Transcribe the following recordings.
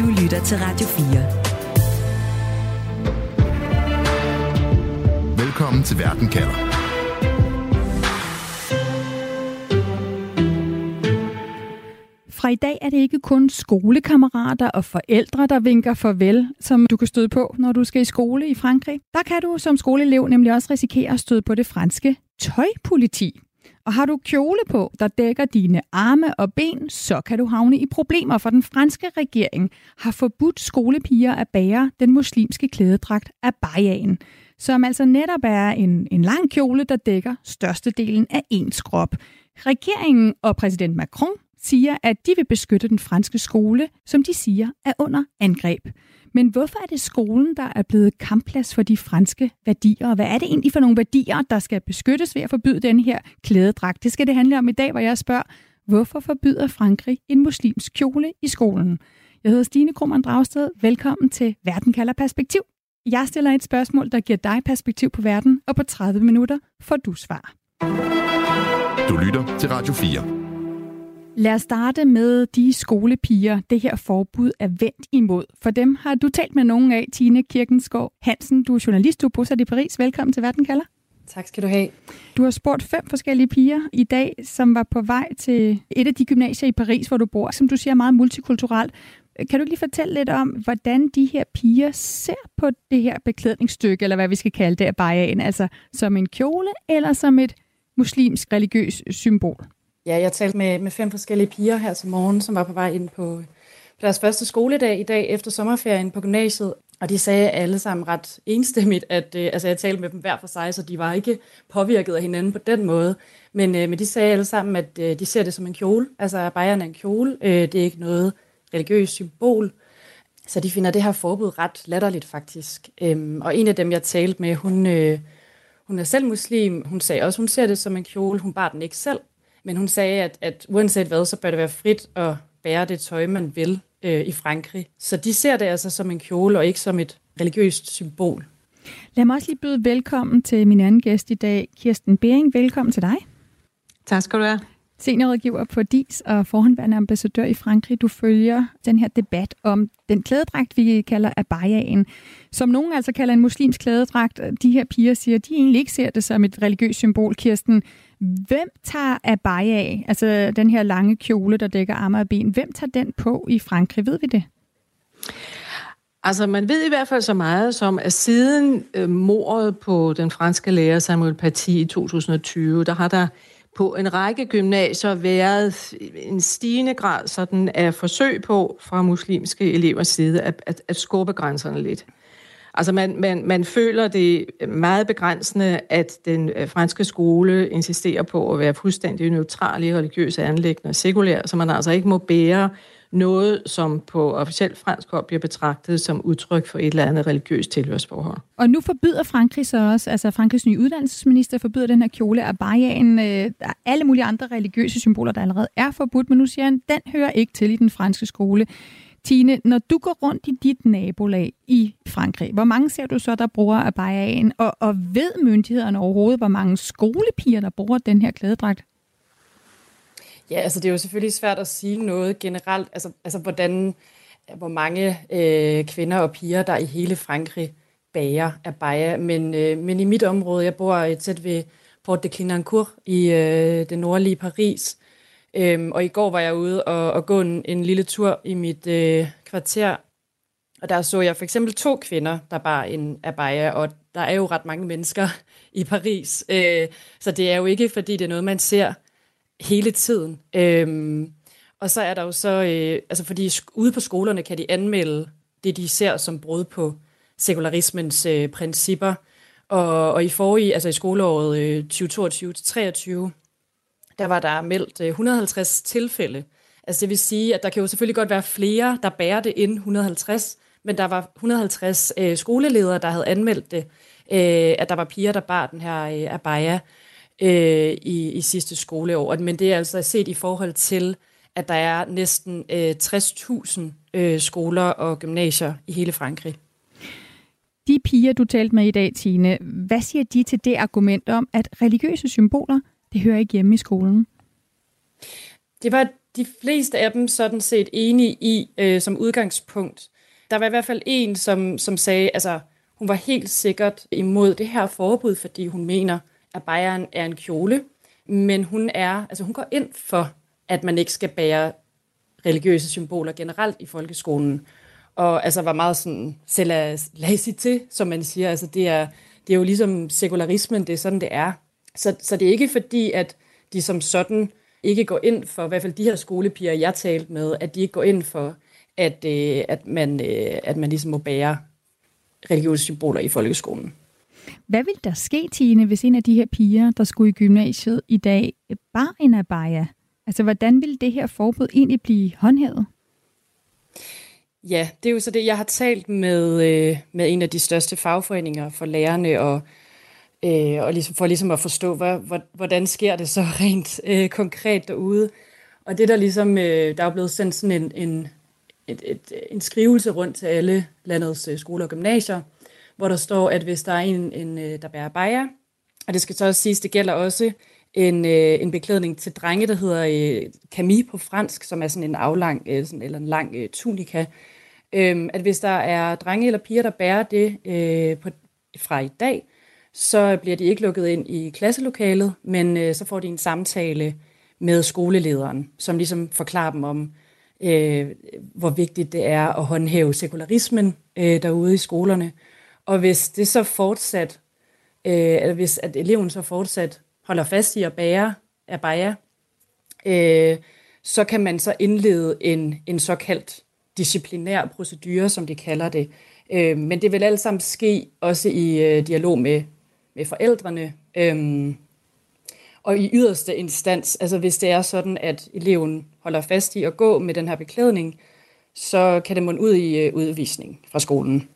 Du lytter til Radio 4. Velkommen til Verden kalder. Fra i dag er det ikke kun skolekammerater og forældre, der vinker farvel, som du kan støde på, når du skal i skole i Frankrig. Der kan du som skoleelev nemlig også risikere at støde på det franske tøjpoliti. Og har du kjole på, der dækker dine arme og ben, så kan du havne i problemer, for den franske regering har forbudt skolepiger at bære den muslimske klædedragt af bajagen, som altså netop er en, en lang kjole, der dækker størstedelen af ens krop. Regeringen og præsident Macron siger, at de vil beskytte den franske skole, som de siger er under angreb. Men hvorfor er det skolen, der er blevet kampplads for de franske værdier? Og hvad er det egentlig for nogle værdier, der skal beskyttes ved at forbyde den her klædedragt? Det skal det handle om i dag, hvor jeg spørger, hvorfor forbyder Frankrig en muslimsk kjole i skolen? Jeg hedder Stine Krummernd Dragsted. Velkommen til Verden kalder perspektiv. Jeg stiller et spørgsmål, der giver dig perspektiv på verden, og på 30 minutter får du svar. Du lytter til Radio 4. Lad os starte med de skolepiger, det her forbud er vendt imod. For dem har du talt med nogen af, Tine Kirkensgaard Hansen. Du er journalist, du er bosat i Paris. Velkommen til Verden kalder. Tak skal du have. Du har spurgt fem forskellige piger i dag, som var på vej til et af de gymnasier i Paris, hvor du bor, som du siger er meget multikulturelt. Kan du lige fortælle lidt om, hvordan de her piger ser på det her beklædningsstykke, eller hvad vi skal kalde det af bajagen, altså som en kjole eller som et muslimsk religiøs symbol? Ja, jeg talte med, med fem forskellige piger her til morgen, som var på vej ind på, på deres første skoledag i dag efter sommerferien på gymnasiet. Og de sagde alle sammen ret enstemmigt, at øh, altså jeg talte med dem hver for sig, så de var ikke påvirket af hinanden på den måde. Men, øh, men de sagde alle sammen, at øh, de ser det som en kjole. Altså bajerne er en kjole. Øh, det er ikke noget religiøst symbol. Så de finder det her forbud ret latterligt faktisk. Øhm, og en af dem, jeg talte med, hun, øh, hun er selv muslim. Hun sagde også, hun ser det som en kjole. Hun bar den ikke selv. Men hun sagde, at, at uanset hvad, så bør det være frit at bære det tøj, man vil øh, i Frankrig. Så de ser det altså som en kjole og ikke som et religiøst symbol. Lad mig også lige byde velkommen til min anden gæst i dag, Kirsten Bering. Velkommen til dig. Tak skal du have. Seniorrådgiver på DIS og forhåndværende ambassadør i Frankrig. Du følger den her debat om den klædedragt, vi kalder abayaen, som nogen altså kalder en muslimsk klædedragt. De her piger siger, at de egentlig ikke ser det som et religiøst symbol. Kirsten, Hvem tager abaya, altså den her lange kjole, der dækker arme og ben, hvem tager den på i Frankrig? Ved vi det? Altså, man ved i hvert fald så meget som, at siden øh, mordet på den franske lærer Samuel Paty i 2020, der har der på en række gymnasier været en stigende grad sådan af forsøg på fra muslimske elevers side at, at, at skubbe grænserne lidt. Altså man, man, man føler det meget begrænsende, at den øh, franske skole insisterer på at være fuldstændig neutral i religiøse anlæggende og så man altså ikke må bære noget, som på officielt fransk hold bliver betragtet som udtryk for et eller andet religiøst tilhørsforhold. Og nu forbyder Frankrig så også, altså Frankrigs nye uddannelsesminister forbyder den her kjole af bajaen. Øh, der er alle mulige andre religiøse symboler, der allerede er forbudt, men nu siger han, den hører ikke til i den franske skole. Tine, når du går rundt i dit nabolag i Frankrig, hvor mange ser du så, der bruger abayaen? Og, og ved myndighederne overhovedet, hvor mange skolepiger, der bruger den her klædedragt? Ja, altså det er jo selvfølgelig svært at sige noget generelt, altså, altså hvordan, hvor mange øh, kvinder og piger, der i hele Frankrig bager abaya, men, øh, men i mit område, jeg bor tæt ved Port de Clignancourt i øh, det nordlige Paris, Øhm, og i går var jeg ude og, og gå en, en lille tur i mit øh, kvarter, og der så jeg for eksempel to kvinder, der bar en abaya, og der er jo ret mange mennesker i Paris. Øh, så det er jo ikke, fordi det er noget, man ser hele tiden. Øhm, og så er der jo så, øh, altså fordi ude på skolerne kan de anmelde det, de ser som brud på sekularismens øh, principper. Og, og i forrige, altså i skoleåret øh, 2022-2023, der var der meldt øh, 150 tilfælde. Altså det vil sige, at der kan jo selvfølgelig godt være flere, der bærer det ind 150, men der var 150 øh, skoleledere, der havde anmeldt det, øh, at der var piger, der bar den her øh, abaya øh, i, i sidste skoleår. Men det er altså set i forhold til, at der er næsten øh, 60.000 øh, skoler og gymnasier i hele Frankrig. De piger, du talte med i dag, Tine, hvad siger de til det argument om, at religiøse symboler det hører ikke hjemme i skolen. Det var de fleste af dem sådan set enige i øh, som udgangspunkt. Der var i hvert fald en, som, som sagde, altså hun var helt sikkert imod det her forbud, fordi hun mener, at Bayern er en kjole, men hun er, altså hun går ind for, at man ikke skal bære religiøse symboler generelt i folkeskolen. Og altså var meget sådan selv til, som man siger. Altså det er, det er jo ligesom sekularismen, det er sådan, det er. Så, så det er ikke fordi, at de som sådan ikke går ind for, i hvert fald de her skolepiger, jeg talte med, at de ikke går ind for, at, øh, at, man, øh, at man ligesom må bære religiøse symboler i folkeskolen. Hvad ville der ske, Tine, hvis en af de her piger, der skulle i gymnasiet i dag, bare en abaya? Altså, hvordan vil det her forbud egentlig blive håndhævet? Ja, det er jo så det, jeg har talt med, øh, med en af de største fagforeninger for lærerne, og, øh, og ligesom, for ligesom at forstå, hvad, hvordan sker det så rent øh, konkret derude. Og det der ligesom, øh, der er blevet sendt sådan en, en, et, et, en skrivelse rundt til alle landets øh, skoler og gymnasier, hvor der står, at hvis der er en, en øh, der bærer bajer, og det skal så også siges, det gælder også en, øh, en beklædning til drenge, der hedder øh, camis på fransk, som er sådan en aflang øh, sådan, eller en lang øh, tunika. Øh, at hvis der er drenge eller piger, der bærer det øh, på, fra i dag, så bliver de ikke lukket ind i klasselokalet, men øh, så får de en samtale med skolelederen, som ligesom forklarer dem om, øh, hvor vigtigt det er at håndhæve sekularismen øh, derude i skolerne. Og hvis det så fortsat, øh, eller hvis at eleven så fortsat holder fast i at bære abaya, øh, så kan man så indlede en, en såkaldt disciplinær procedure, som de kalder det. Øh, men det vil alt sammen ske også i øh, dialog med, med forældrene. Øh, og i yderste instans, altså hvis det er sådan, at eleven holder fast i at gå med den her beklædning, så kan det munde ud i øh, udvisning fra skolen.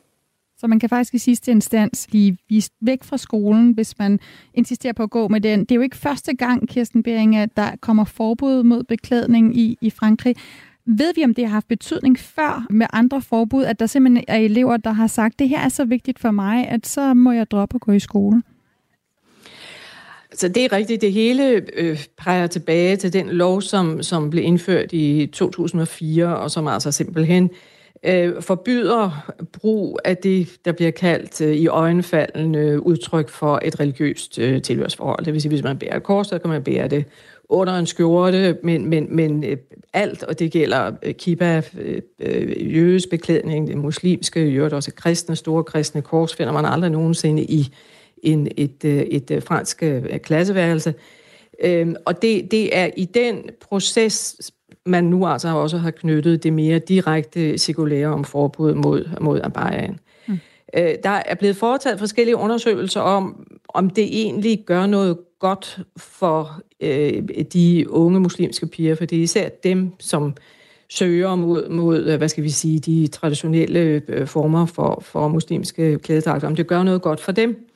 Så man kan faktisk i sidste instans blive vist væk fra skolen, hvis man insisterer på at gå med den. Det er jo ikke første gang, Kirsten Bering, at der kommer forbud mod beklædning i, i Frankrig. Ved vi, om det har haft betydning før med andre forbud, at der simpelthen er elever, der har sagt, det her er så vigtigt for mig, at så må jeg droppe at gå i skole? Så det er rigtigt. Det hele øh, peger tilbage til den lov, som, som blev indført i 2004, og som altså simpelthen øh, Øh, forbyder brug af det, der bliver kaldt øh, i øjenfaldende udtryk for et religiøst øh, tilhørsforhold. Det vil sige, hvis man bærer et kors, så kan man bære det under en skjorte, men, men, men øh, alt, og det gælder øh, kiba, øh, øh jødes beklædning, det muslimske, øvrigt også kristne, store kristne kors, finder man aldrig nogensinde i en, et, øh, et, et fransk klasseværelse. Øhm, og det, det er i den proces, man nu altså også har knyttet det mere direkte cirkulære om forbud mod, mod abayaen. Mm. Øh, der er blevet foretaget forskellige undersøgelser om, om det egentlig gør noget godt for øh, de unge muslimske piger, for det er især dem, som søger mod, mod, øh, hvad skal vi sige, de traditionelle øh, former for, for muslimske klædedragter, om det gør noget godt for dem.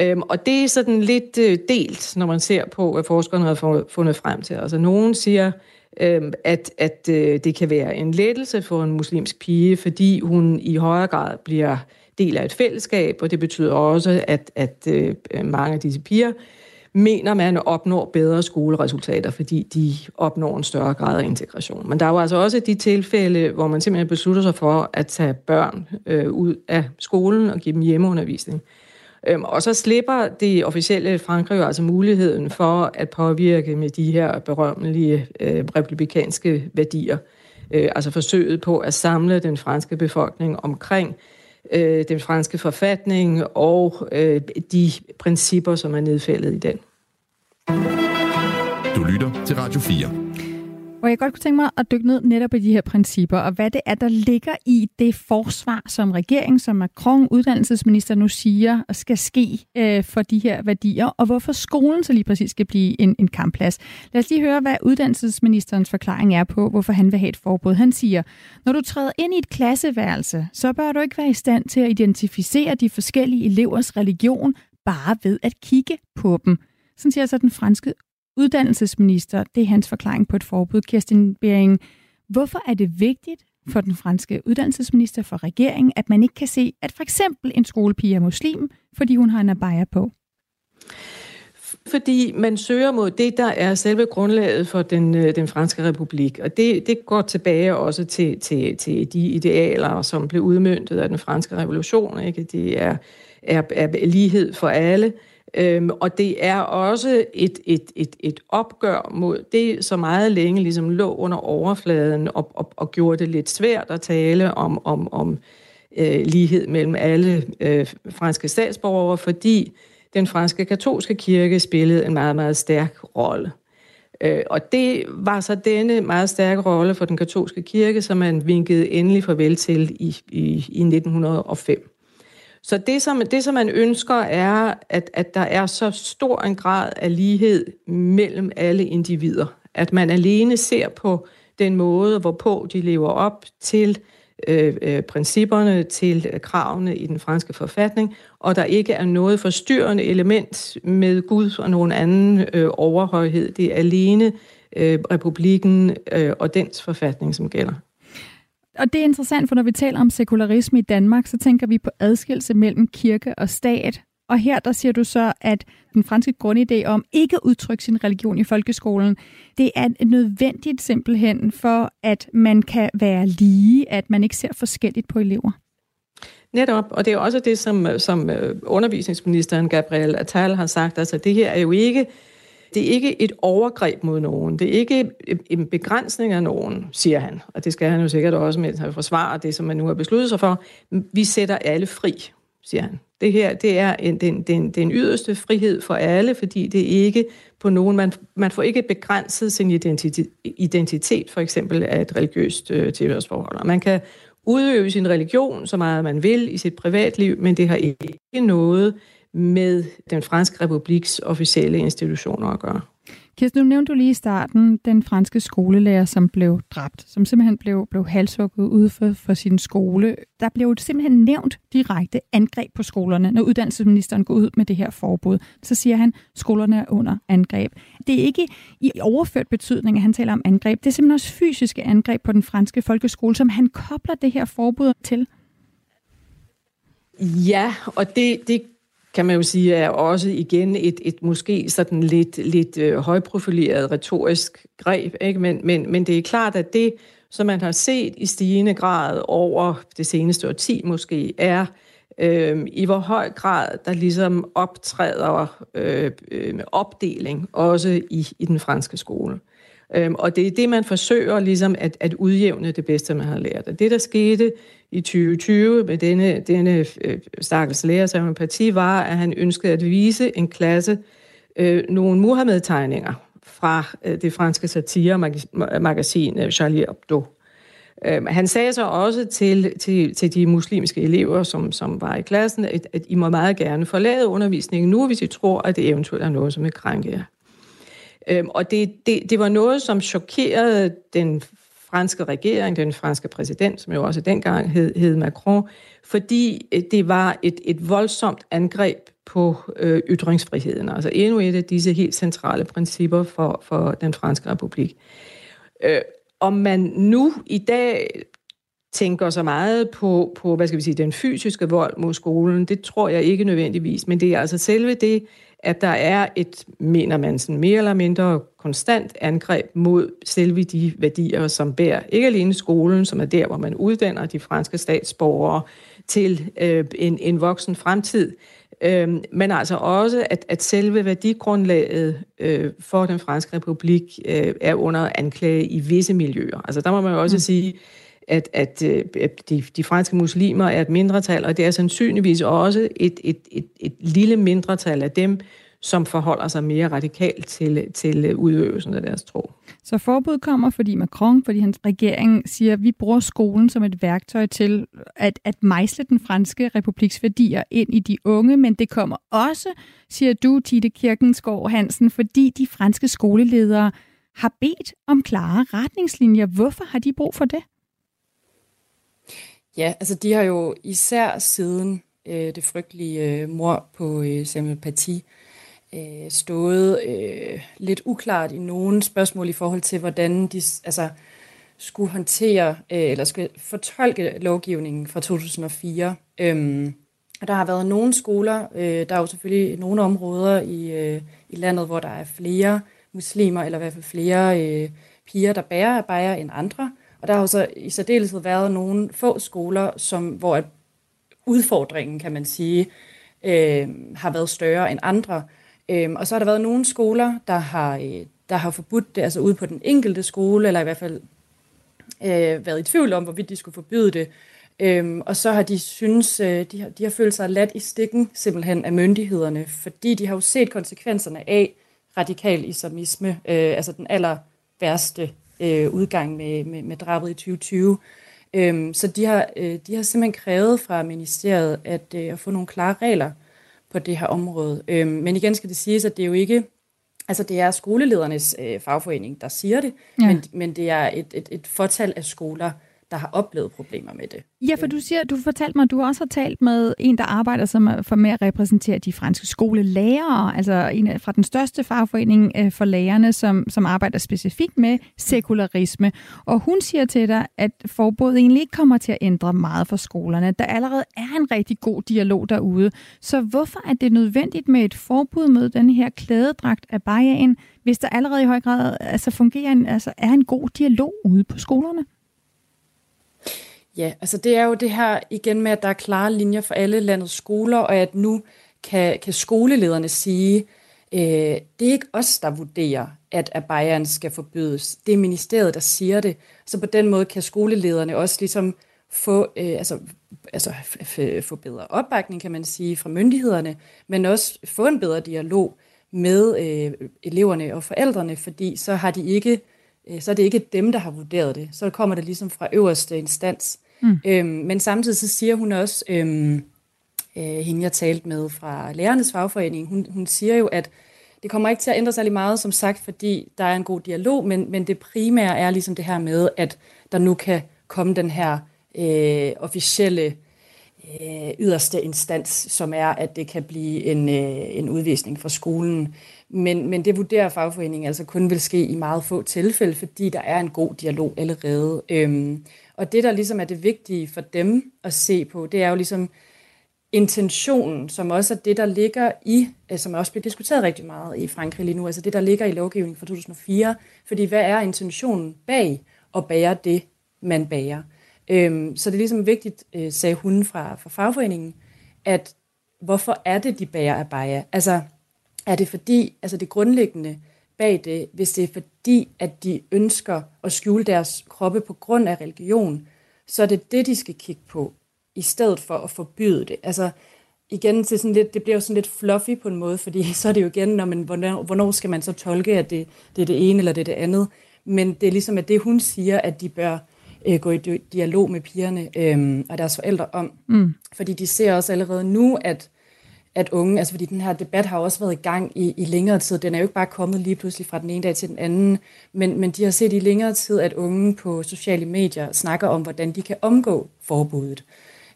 Øhm, og det er sådan lidt øh, delt, når man ser på, hvad forskerne har fundet frem til. Altså nogen siger, øh, at, at øh, det kan være en lettelse for en muslimsk pige, fordi hun i højere grad bliver del af et fællesskab, og det betyder også, at, at øh, mange af disse piger mener, man opnår bedre skoleresultater, fordi de opnår en større grad af integration. Men der er jo altså også de tilfælde, hvor man simpelthen beslutter sig for at tage børn øh, ud af skolen og give dem hjemmeundervisning. Øhm, og så slipper det officielle Frankrig jo altså muligheden for at påvirke med de her berømmelige øh, republikanske værdier. Øh, altså forsøget på at samle den franske befolkning omkring øh, den franske forfatning og øh, de principper, som er nedfældet i den. Du lytter til Radio 4 hvor jeg godt kunne tænke mig at dykke ned netop i de her principper, og hvad det er, der ligger i det forsvar, som regeringen, som Macron, uddannelsesminister, nu siger, skal ske øh, for de her værdier, og hvorfor skolen så lige præcis skal blive en, en kampplads. Lad os lige høre, hvad uddannelsesministerens forklaring er på, hvorfor han vil have et forbud. Han siger, når du træder ind i et klasseværelse, så bør du ikke være i stand til at identificere de forskellige elevers religion bare ved at kigge på dem. Sådan siger så den franske uddannelsesminister. Det er hans forklaring på et forbud. Kirsten Bering, hvorfor er det vigtigt for den franske uddannelsesminister, for regeringen, at man ikke kan se, at for eksempel en skolepige er muslim, fordi hun har en abaya på? fordi man søger mod det, der er selve grundlaget for den, øh, den franske republik. Og det, det går tilbage også til, til, til de idealer, som blev udmyndtet af den franske revolution. Ikke? Det er, er, er lighed for alle. Øhm, og det er også et, et, et, et opgør mod det, som meget længe ligesom lå under overfladen og, og, og gjorde det lidt svært at tale om, om, om øh, lighed mellem alle øh, franske statsborgere, fordi den franske katolske kirke spillede en meget, meget stærk rolle. Øh, og det var så denne meget stærke rolle for den katolske kirke, som man vinkede endelig farvel til i, i, i 1905. Så det som, det, som man ønsker, er, at, at der er så stor en grad af lighed mellem alle individer. At man alene ser på den måde, hvorpå de lever op til øh, øh, principperne, til kravene i den franske forfatning, og der ikke er noget forstyrrende element med Gud og nogen anden øh, overhøjhed. Det er alene øh, republikken øh, og dens forfatning, som gælder. Og det er interessant, for når vi taler om sekularisme i Danmark, så tænker vi på adskillelse mellem kirke og stat. Og her der siger du så, at den franske grundidé om ikke at udtrykke sin religion i folkeskolen, det er nødvendigt simpelthen for, at man kan være lige, at man ikke ser forskelligt på elever. Netop, og det er også det, som, som øh, undervisningsministeren Gabriel Attal har sagt. Altså, det her er jo ikke det er ikke et overgreb mod nogen. Det er ikke en begrænsning af nogen, siger han. Og det skal han jo sikkert også, mens han forsvarer det, som man nu har besluttet sig for. Vi sætter alle fri, siger han. Det her det er en, den, den, den yderste frihed for alle, fordi det ikke på nogen... Man, man får ikke begrænset sin identitet, identitet for eksempel af et religiøst øh, tilhørsforhold. Og man kan udøve sin religion så meget man vil i sit privatliv, men det har ikke noget med den franske republiks officielle institutioner at gøre. Kirsten, nu nævnte du lige i starten den franske skolelærer, som blev dræbt, som simpelthen blev, blev halshugget ude for, for sin skole. Der blev simpelthen nævnt direkte angreb på skolerne, når uddannelsesministeren går ud med det her forbud. Så siger han, at skolerne er under angreb. Det er ikke i overført betydning, at han taler om angreb. Det er simpelthen også fysiske angreb på den franske folkeskole, som han kobler det her forbud til. Ja, og det, det kan man jo sige, er også igen et, et måske sådan lidt, lidt øh, højprofileret retorisk greb. Ikke? Men, men, men det er klart, at det, som man har set i stigende grad over det seneste årti måske, er øh, i hvor høj grad der ligesom optræder øh, øh, opdeling også i, i den franske skole. Øhm, og det er det, man forsøger ligesom at, at udjævne det bedste, man har lært. Og det, der skete i 2020 med denne, denne øh, stakkels lærer, som parti, var, at han ønskede at vise en klasse øh, nogle Muhammed-tegninger fra øh, det franske satiremagasin øh, Charlie Hebdo. Øhm, han sagde så også til, til, til de muslimske elever, som, som var i klassen, at, at I må meget gerne forlade undervisningen nu, hvis I tror, at det eventuelt er noget, som vil krænke jer. Øhm, og det, det, det var noget, som chokerede den franske regering, den franske præsident, som jo også dengang hed, hed Macron, fordi øh, det var et, et voldsomt angreb på øh, ytringsfriheden. Altså endnu et af disse helt centrale principper for, for den franske republik. Øh, om man nu i dag tænker så meget på, på, hvad skal vi sige, den fysiske vold mod skolen, det tror jeg ikke nødvendigvis, men det er altså selve det, at der er et, mener man, sådan mere eller mindre konstant angreb mod selve de værdier, som bærer ikke alene skolen, som er der, hvor man uddanner de franske statsborgere til øh, en, en voksen fremtid, øh, men altså også, at, at selve værdigrundlaget øh, for den franske republik øh, er under anklage i visse miljøer. Altså der må man jo også mm. sige, at, at, øh, at de, de franske muslimer er et mindretal, og det er sandsynligvis også et, et, et, et lille mindretal af dem, som forholder sig mere radikalt til, til udøvelsen af deres tro. Så forbud kommer, fordi Macron, fordi hans regering siger, at vi bruger skolen som et værktøj til at, at mejsle den franske republiks værdier ind i de unge, men det kommer også, siger du, Tite Kirkensgaard Hansen, fordi de franske skoleledere har bedt om klare retningslinjer. Hvorfor har de brug for det? Ja, altså de har jo især siden øh, det frygtelige øh, mor på øh, Samuel Paty øh, stået øh, lidt uklart i nogle spørgsmål i forhold til, hvordan de altså, skulle håndtere øh, eller skulle fortolke lovgivningen fra 2004. Øhm, Og der har været nogle skoler, øh, der er jo selvfølgelig nogle områder i, øh, i landet, hvor der er flere muslimer, eller i hvert fald flere øh, piger, der bærer abaya end andre. Og der har jo så i særdeleshed været nogle få skoler, som, hvor at udfordringen, kan man sige, øh, har været større end andre. Øh, og så har der været nogle skoler, der har, øh, der har forbudt det, altså ude på den enkelte skole, eller i hvert fald øh, været i tvivl om, hvorvidt de skulle forbyde det. Øhm, og så har de synes, øh, de, har, de har følt sig ladt i stikken simpelthen af myndighederne, fordi de har jo set konsekvenserne af radikal islamisme, øh, altså den aller værste øh, udgang med, med, med drabet i 2020. Øhm, så de har, øh, de har simpelthen krævet fra ministeriet at, øh, at få nogle klare regler på det her område. Øhm, men igen skal det siges, at det er jo ikke, altså det er skoleledernes øh, fagforening, der siger det, ja. men, men det er et, et, et fortal af skoler, der har oplevet problemer med det. Ja, for du siger, du fortalte mig, at du også har talt med en, der arbejder som for med at repræsentere de franske skolelærere, altså en fra den største fagforening øh, for lærerne, som, som arbejder specifikt med sekularisme. Og hun siger til dig, at forbuddet egentlig ikke kommer til at ændre meget for skolerne. Der allerede er en rigtig god dialog derude. Så hvorfor er det nødvendigt med et forbud mod den her klædedragt af bajagen, hvis der allerede i høj grad altså fungerer en, altså er en god dialog ude på skolerne? Ja, altså det er jo det her igen med, at der er klare linjer for alle landets skoler, og at nu kan, kan skolelederne sige, øh, det er ikke os, der vurderer, at abayaen skal forbydes. Det er ministeriet, der siger det. Så på den måde kan skolelederne også ligesom få, øh, altså, altså få bedre opbakning, kan man sige, fra myndighederne, men også få en bedre dialog med øh, eleverne og forældrene, fordi så har de ikke øh, så er det ikke dem, der har vurderet det. Så kommer det ligesom fra øverste instans. Mm. Øhm, men samtidig så siger hun også, øhm, øh, hende jeg talte med fra lærernes fagforening, hun, hun siger jo, at det kommer ikke til at ændre sig meget, som sagt, fordi der er en god dialog, men, men det primære er ligesom det her med, at der nu kan komme den her øh, officielle øh, yderste instans, som er, at det kan blive en, øh, en udvisning fra skolen. Men, men det vurderer fagforeningen altså kun vil ske i meget få tilfælde, fordi der er en god dialog allerede. Øhm, og det, der ligesom er det vigtige for dem at se på, det er jo ligesom intentionen, som også er det, der ligger i, øh, som også bliver diskuteret rigtig meget i Frankrig lige nu, altså det, der ligger i lovgivningen fra 2004. Fordi hvad er intentionen bag at bære det, man bærer? Øhm, så det er ligesom vigtigt, øh, sagde hun fra, fra fagforeningen, at hvorfor er det, de bærer abaya? Altså, er det fordi, altså det grundlæggende bag det, hvis det er fordi, at de ønsker at skjule deres kroppe på grund af religion, så er det det, de skal kigge på, i stedet for at forbyde det. Altså, igen til sådan lidt, det bliver jo sådan lidt fluffy på en måde, fordi så er det jo igen, når man, hvornår, hvornår skal man så tolke, at det, det er det ene eller det er det andet. Men det er ligesom, at det hun siger, at de bør øh, gå i dialog med pigerne øh, og deres forældre om. Mm. Fordi de ser også allerede nu, at at unge, altså fordi den her debat har også været i gang i, i længere tid, den er jo ikke bare kommet lige pludselig fra den ene dag til den anden, men, men de har set i længere tid, at unge på sociale medier snakker om, hvordan de kan omgå forbuddet.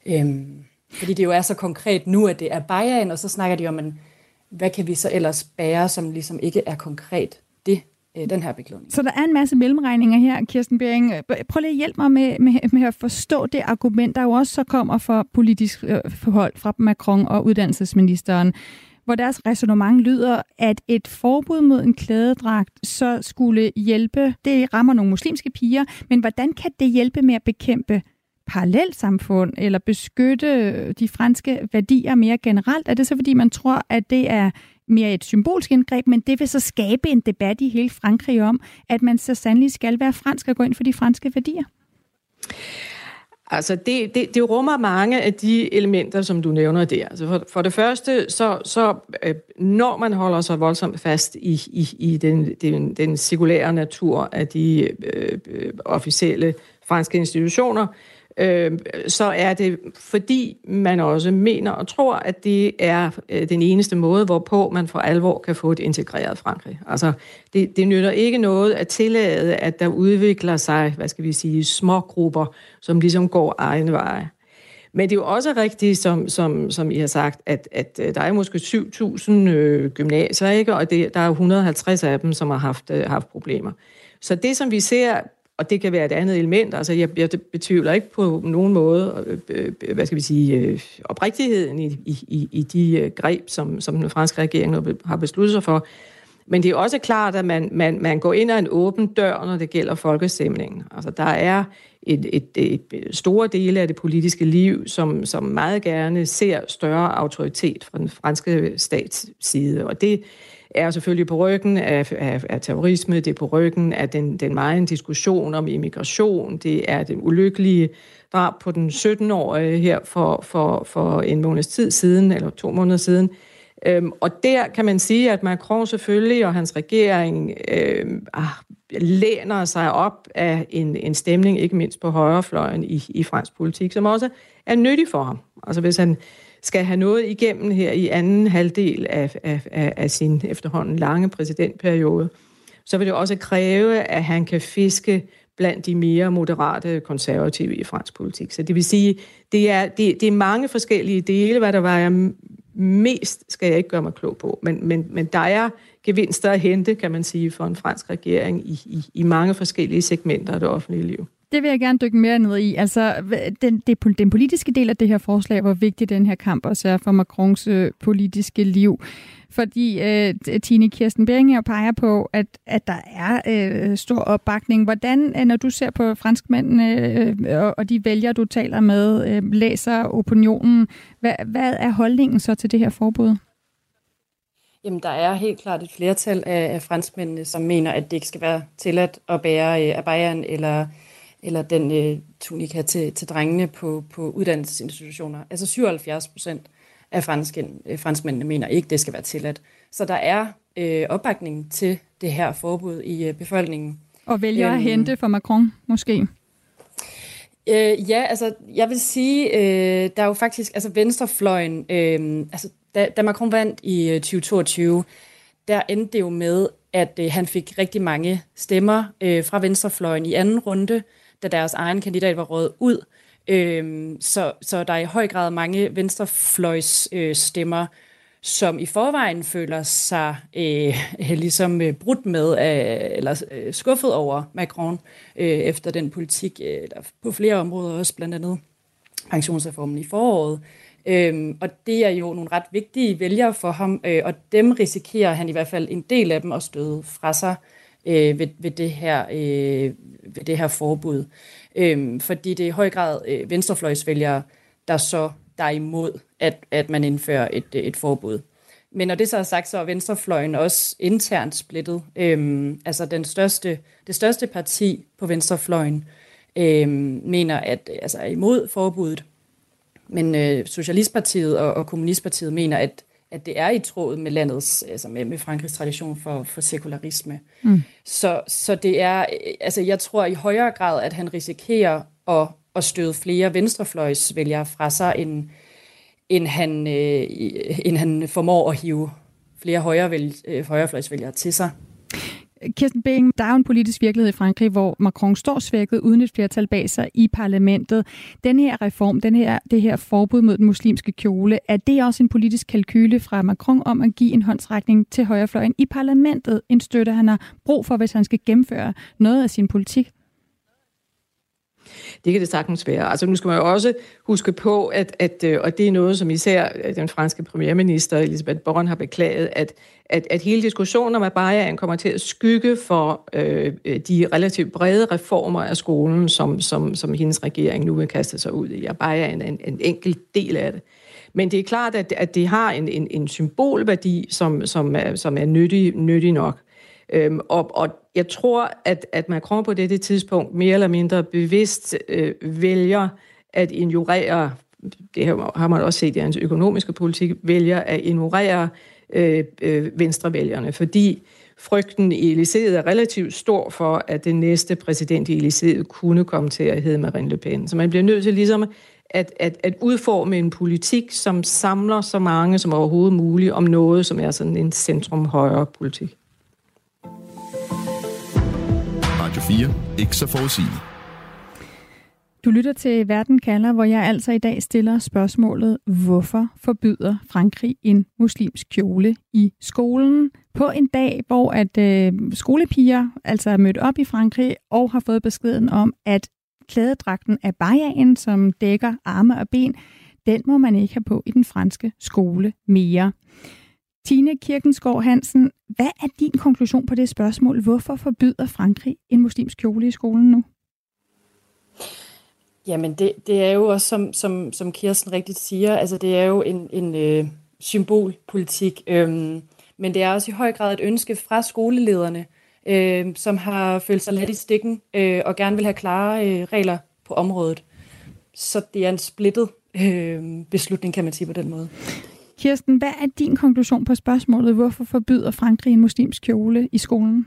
Øhm, fordi det jo er så konkret nu, at det er Bayern, og så snakker de om, en, hvad kan vi så ellers bære, som ligesom ikke er konkret øh, den her beklædning. Så der er en masse mellemregninger her, Kirsten Bering. Øh, prøv lige at hjælpe mig med, med, med at forstå det argument, der jo også så kommer fra politisk øh, forhold fra Macron og uddannelsesministeren hvor deres resonemang lyder, at et forbud mod en klædedragt så skulle hjælpe, det rammer nogle muslimske piger, men hvordan kan det hjælpe med at bekæmpe parallelsamfund eller beskytte de franske værdier mere generelt? Er det så, fordi man tror, at det er mere et symbolsk indgreb, men det vil så skabe en debat i hele Frankrig om, at man så sandelig skal være fransk og gå ind for de franske værdier? Altså, det, det, det rummer mange af de elementer, som du nævner der. Altså for, for det første, så, så øh, når man holder sig voldsomt fast i, i, i den, den, den sekulære natur af de øh, øh officielle franske institutioner, øh, øh, så er det fordi man også mener og tror, at det er øh, den eneste måde, hvorpå man for alvor kan få et integreret Frankrig. Altså, det, det nytter ikke noget at tillade, at der udvikler sig, hvad skal vi sige, små grupper, som ligesom går egen veje. Men det er jo også rigtigt, som, som, som I har sagt, at, at øh, der er måske 7.000 øh, gymnasier, ikke? og det, der er 150 af dem, som har haft, øh, haft problemer. Så det, som vi ser og det kan være et andet element. Altså, jeg, jeg betvivler ikke på nogen måde, øh, øh hvad skal vi sige, øh, oprigtigheden i, i, i de øh, greb, som, som den franske regering har besluttet sig for. Men det er også klart, at man, man, man går ind ad en åben dør, når det gælder folkestemningen. Altså, der er et, et, et store dele af det politiske liv, som, som meget gerne ser større autoritet fra den franske stats side. Og det er selvfølgelig på ryggen af, af, af terrorisme, det er på ryggen af den, den meget diskussion om immigration, det er den ulykkelige drab på den 17-årige her for, for, for en måneds tid siden, eller to måneder siden. Øhm, og der kan man sige, at Macron selvfølgelig og hans regering øhm, ah, læner sig op af en, en stemning, ikke mindst på højrefløjen i, i fransk politik, som også er nyttig for ham. Altså hvis han skal have noget igennem her i anden halvdel af, af, af, af sin efterhånden lange præsidentperiode, så vil det også kræve, at han kan fiske blandt de mere moderate konservative i fransk politik. Så det vil sige, det er, det, det er mange forskellige dele, hvad der var mest, skal jeg ikke gøre mig klog på, men, men, men der er gevinster at hente, kan man sige, for en fransk regering i, i, i mange forskellige segmenter af det offentlige liv. Det vil jeg gerne dykke mere ned i. Altså, den, det, den politiske del af det her forslag, hvor vigtig den her kamp også er for Macrons øh, politiske liv. Fordi øh, Tine Kirsten Beringer peger på, at, at der er øh, stor opbakning. Hvordan, øh, når du ser på franskmændene øh, og, og de vælgere, du taler med, øh, læser opinionen, hvad, hvad er holdningen så til det her forbud? Jamen, der er helt klart et flertal af, af franskmændene, som mener, at det ikke skal være tilladt at bære øh, abayan eller eller den øh, tunika til, til drengene på, på uddannelsesinstitutioner. Altså 77 procent af franske, øh, franskmændene mener ikke, det skal være tilladt. Så der er øh, opbakning til det her forbud i øh, befolkningen. Og vælger øhm, at hente for Macron, måske? Øh, ja, altså jeg vil sige, øh, der er jo faktisk, altså venstrefløjen, øh, altså da, da Macron vandt i 2022, øh, der endte det jo med, at øh, han fik rigtig mange stemmer øh, fra venstrefløjen i anden runde, da deres egen kandidat var rådet ud. Øhm, så, så der er i høj grad mange venstrefløjs øh, stemmer, som i forvejen føler sig øh, ligesom øh, brudt med, øh, eller øh, skuffet over Macron øh, efter den politik, øh, eller på flere områder også, blandt andet pensionsreformen i foråret. Øhm, og det er jo nogle ret vigtige vælgere for ham, øh, og dem risikerer han i hvert fald en del af dem at støde fra sig øh, øh, ved, ved, det her, øh, ved det her forbud. Øh, fordi det er i høj grad øh, venstrefløjsvælgere, der så der er imod, at, at man indfører et, øh, et forbud. Men når det så er sagt, så er venstrefløjen også internt splittet. Øhm, altså den største, det største parti på venstrefløjen øhm, mener, at altså er imod forbuddet. Men øh, Socialistpartiet og, og Kommunistpartiet mener, at at det er i tråd med landets, altså med, med Frankrigs tradition for, for sekularisme. Mm. Så, så det er, altså jeg tror i højere grad, at han risikerer at, at støde flere venstrefløjsvælgere fra sig, end, end, han, øh, end han formår at hive flere højre, øh, højrefløjsvælgere til sig. Kirsten Bing, der er jo en politisk virkelighed i Frankrig, hvor Macron står svækket uden et flertal bag sig i parlamentet. Den her reform, den her, det her forbud mod den muslimske kjole, er det også en politisk kalkyle fra Macron om at give en håndsrækning til højrefløjen i parlamentet? En støtte, han har brug for, hvis han skal gennemføre noget af sin politik? Det kan det sagtens være. Altså nu skal man jo også huske på, at, at øh, og det er noget, som især øh, den franske premierminister Elisabeth Born har beklaget, at, at, at hele diskussionen om Abayaen kommer til at skygge for øh, øh, de relativt brede reformer af skolen, som, som, som hendes regering nu vil kaste sig ud i. Abayaen er en, en enkelt del af det. Men det er klart, at, at det har en, en, en symbolværdi, som, som, er, som er nyttig, nyttig nok. Øhm, og, og jeg tror, at, at Macron på dette tidspunkt mere eller mindre bevidst øh, vælger at ignorere, det har man også set i hans økonomiske politik, vælger at ignorere øh, øh, venstrevælgerne, fordi frygten i Elysée er relativt stor for, at den næste præsident i Elysée kunne komme til at hedde Marine Le Pen. Så man bliver nødt til ligesom at, at, at udforme en politik, som samler så mange som overhovedet muligt om noget, som er sådan en centrum-højre politik. Radio 4. Ikke så forudsigeligt. Du lytter til Verden kalder, hvor jeg altså i dag stiller spørgsmålet, hvorfor forbyder Frankrig en muslimsk kjole i skolen? På en dag, hvor at øh, skolepiger altså er mødt op i Frankrig og har fået beskeden om, at klædedragten af bajagen, som dækker arme og ben, den må man ikke have på i den franske skole mere. Tine Kirkensgaard Hansen, hvad er din konklusion på det spørgsmål? Hvorfor forbyder Frankrig en muslimsk kjole i skolen nu? Jamen, det, det er jo også, som, som, som Kirsten rigtigt siger, altså det er jo en, en øh, symbolpolitik, øh, men det er også i høj grad et ønske fra skolelederne, øh, som har følt sig let i stikken øh, og gerne vil have klare øh, regler på området. Så det er en splittet øh, beslutning, kan man sige på den måde. Kirsten, hvad er din konklusion på spørgsmålet? Hvorfor forbyder Frankrig en muslimsk kjole i skolen?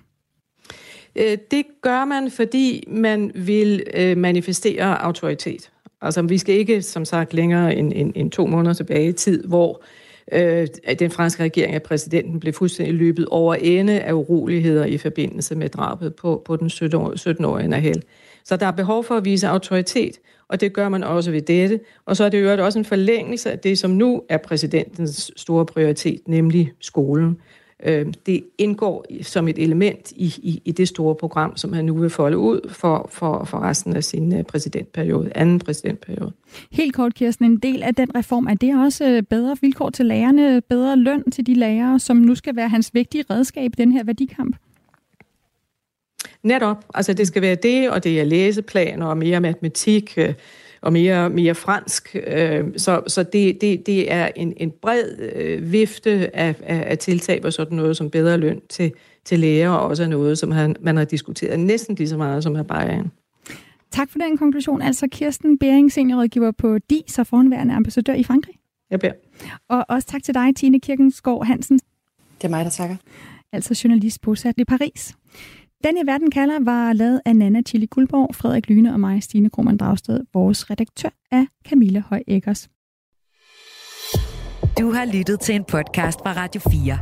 Øh, det gør man, fordi man vil øh, manifestere autoritet. Altså, vi skal ikke, som sagt, længere end, end, end to måneder tilbage i tid, hvor øh, den franske regering af præsidenten blev fuldstændig løbet over ende af uroligheder i forbindelse med drabet på, på den 17-årige Nahel. Så der er behov for at vise autoritet, og det gør man også ved dette. Og så er det jo også en forlængelse af det, som nu er præsidentens store prioritet, nemlig skolen. Øh, det indgår som et element i, i, i det store program, som han nu vil folde ud for, for, for resten af sin øh, præsidentperiode, anden præsidentperiode. Helt kort, Kirsten, en del af den reform, er det også øh, bedre vilkår til lærerne, bedre løn til de lærere, som nu skal være hans vigtige redskab i den her værdikamp? Netop. Altså det skal være det, og det er læseplaner og mere matematik øh, og mere, mere fransk. Øh, så så det, det, det er en, en bred øh, vifte af, af, af tiltag og sådan noget som bedre løn til, til læger, og også noget, som han, man har diskuteret næsten lige så meget som er Bayern. Tak for den konklusion. Altså Kirsten Bering, seniorrådgiver på DIS og forhåndværende ambassadør i Frankrig. Jeg beder. Og også tak til dig, Tine Kirkensgaard Hansen. Det er mig, der takker. Altså journalist bosat i Paris. Den i verden kalder var lavet af Nana Chili Guldborg, Frederik Lyne og mig, Stine Krohmann Dragsted. Vores redaktør er Camilla Høj Eggers. Du har lyttet til en podcast fra Radio 4.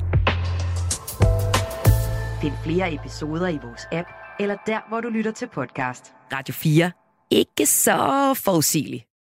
Find flere episoder i vores app, eller der, hvor du lytter til podcast. Radio 4. Ikke så forudsigeligt.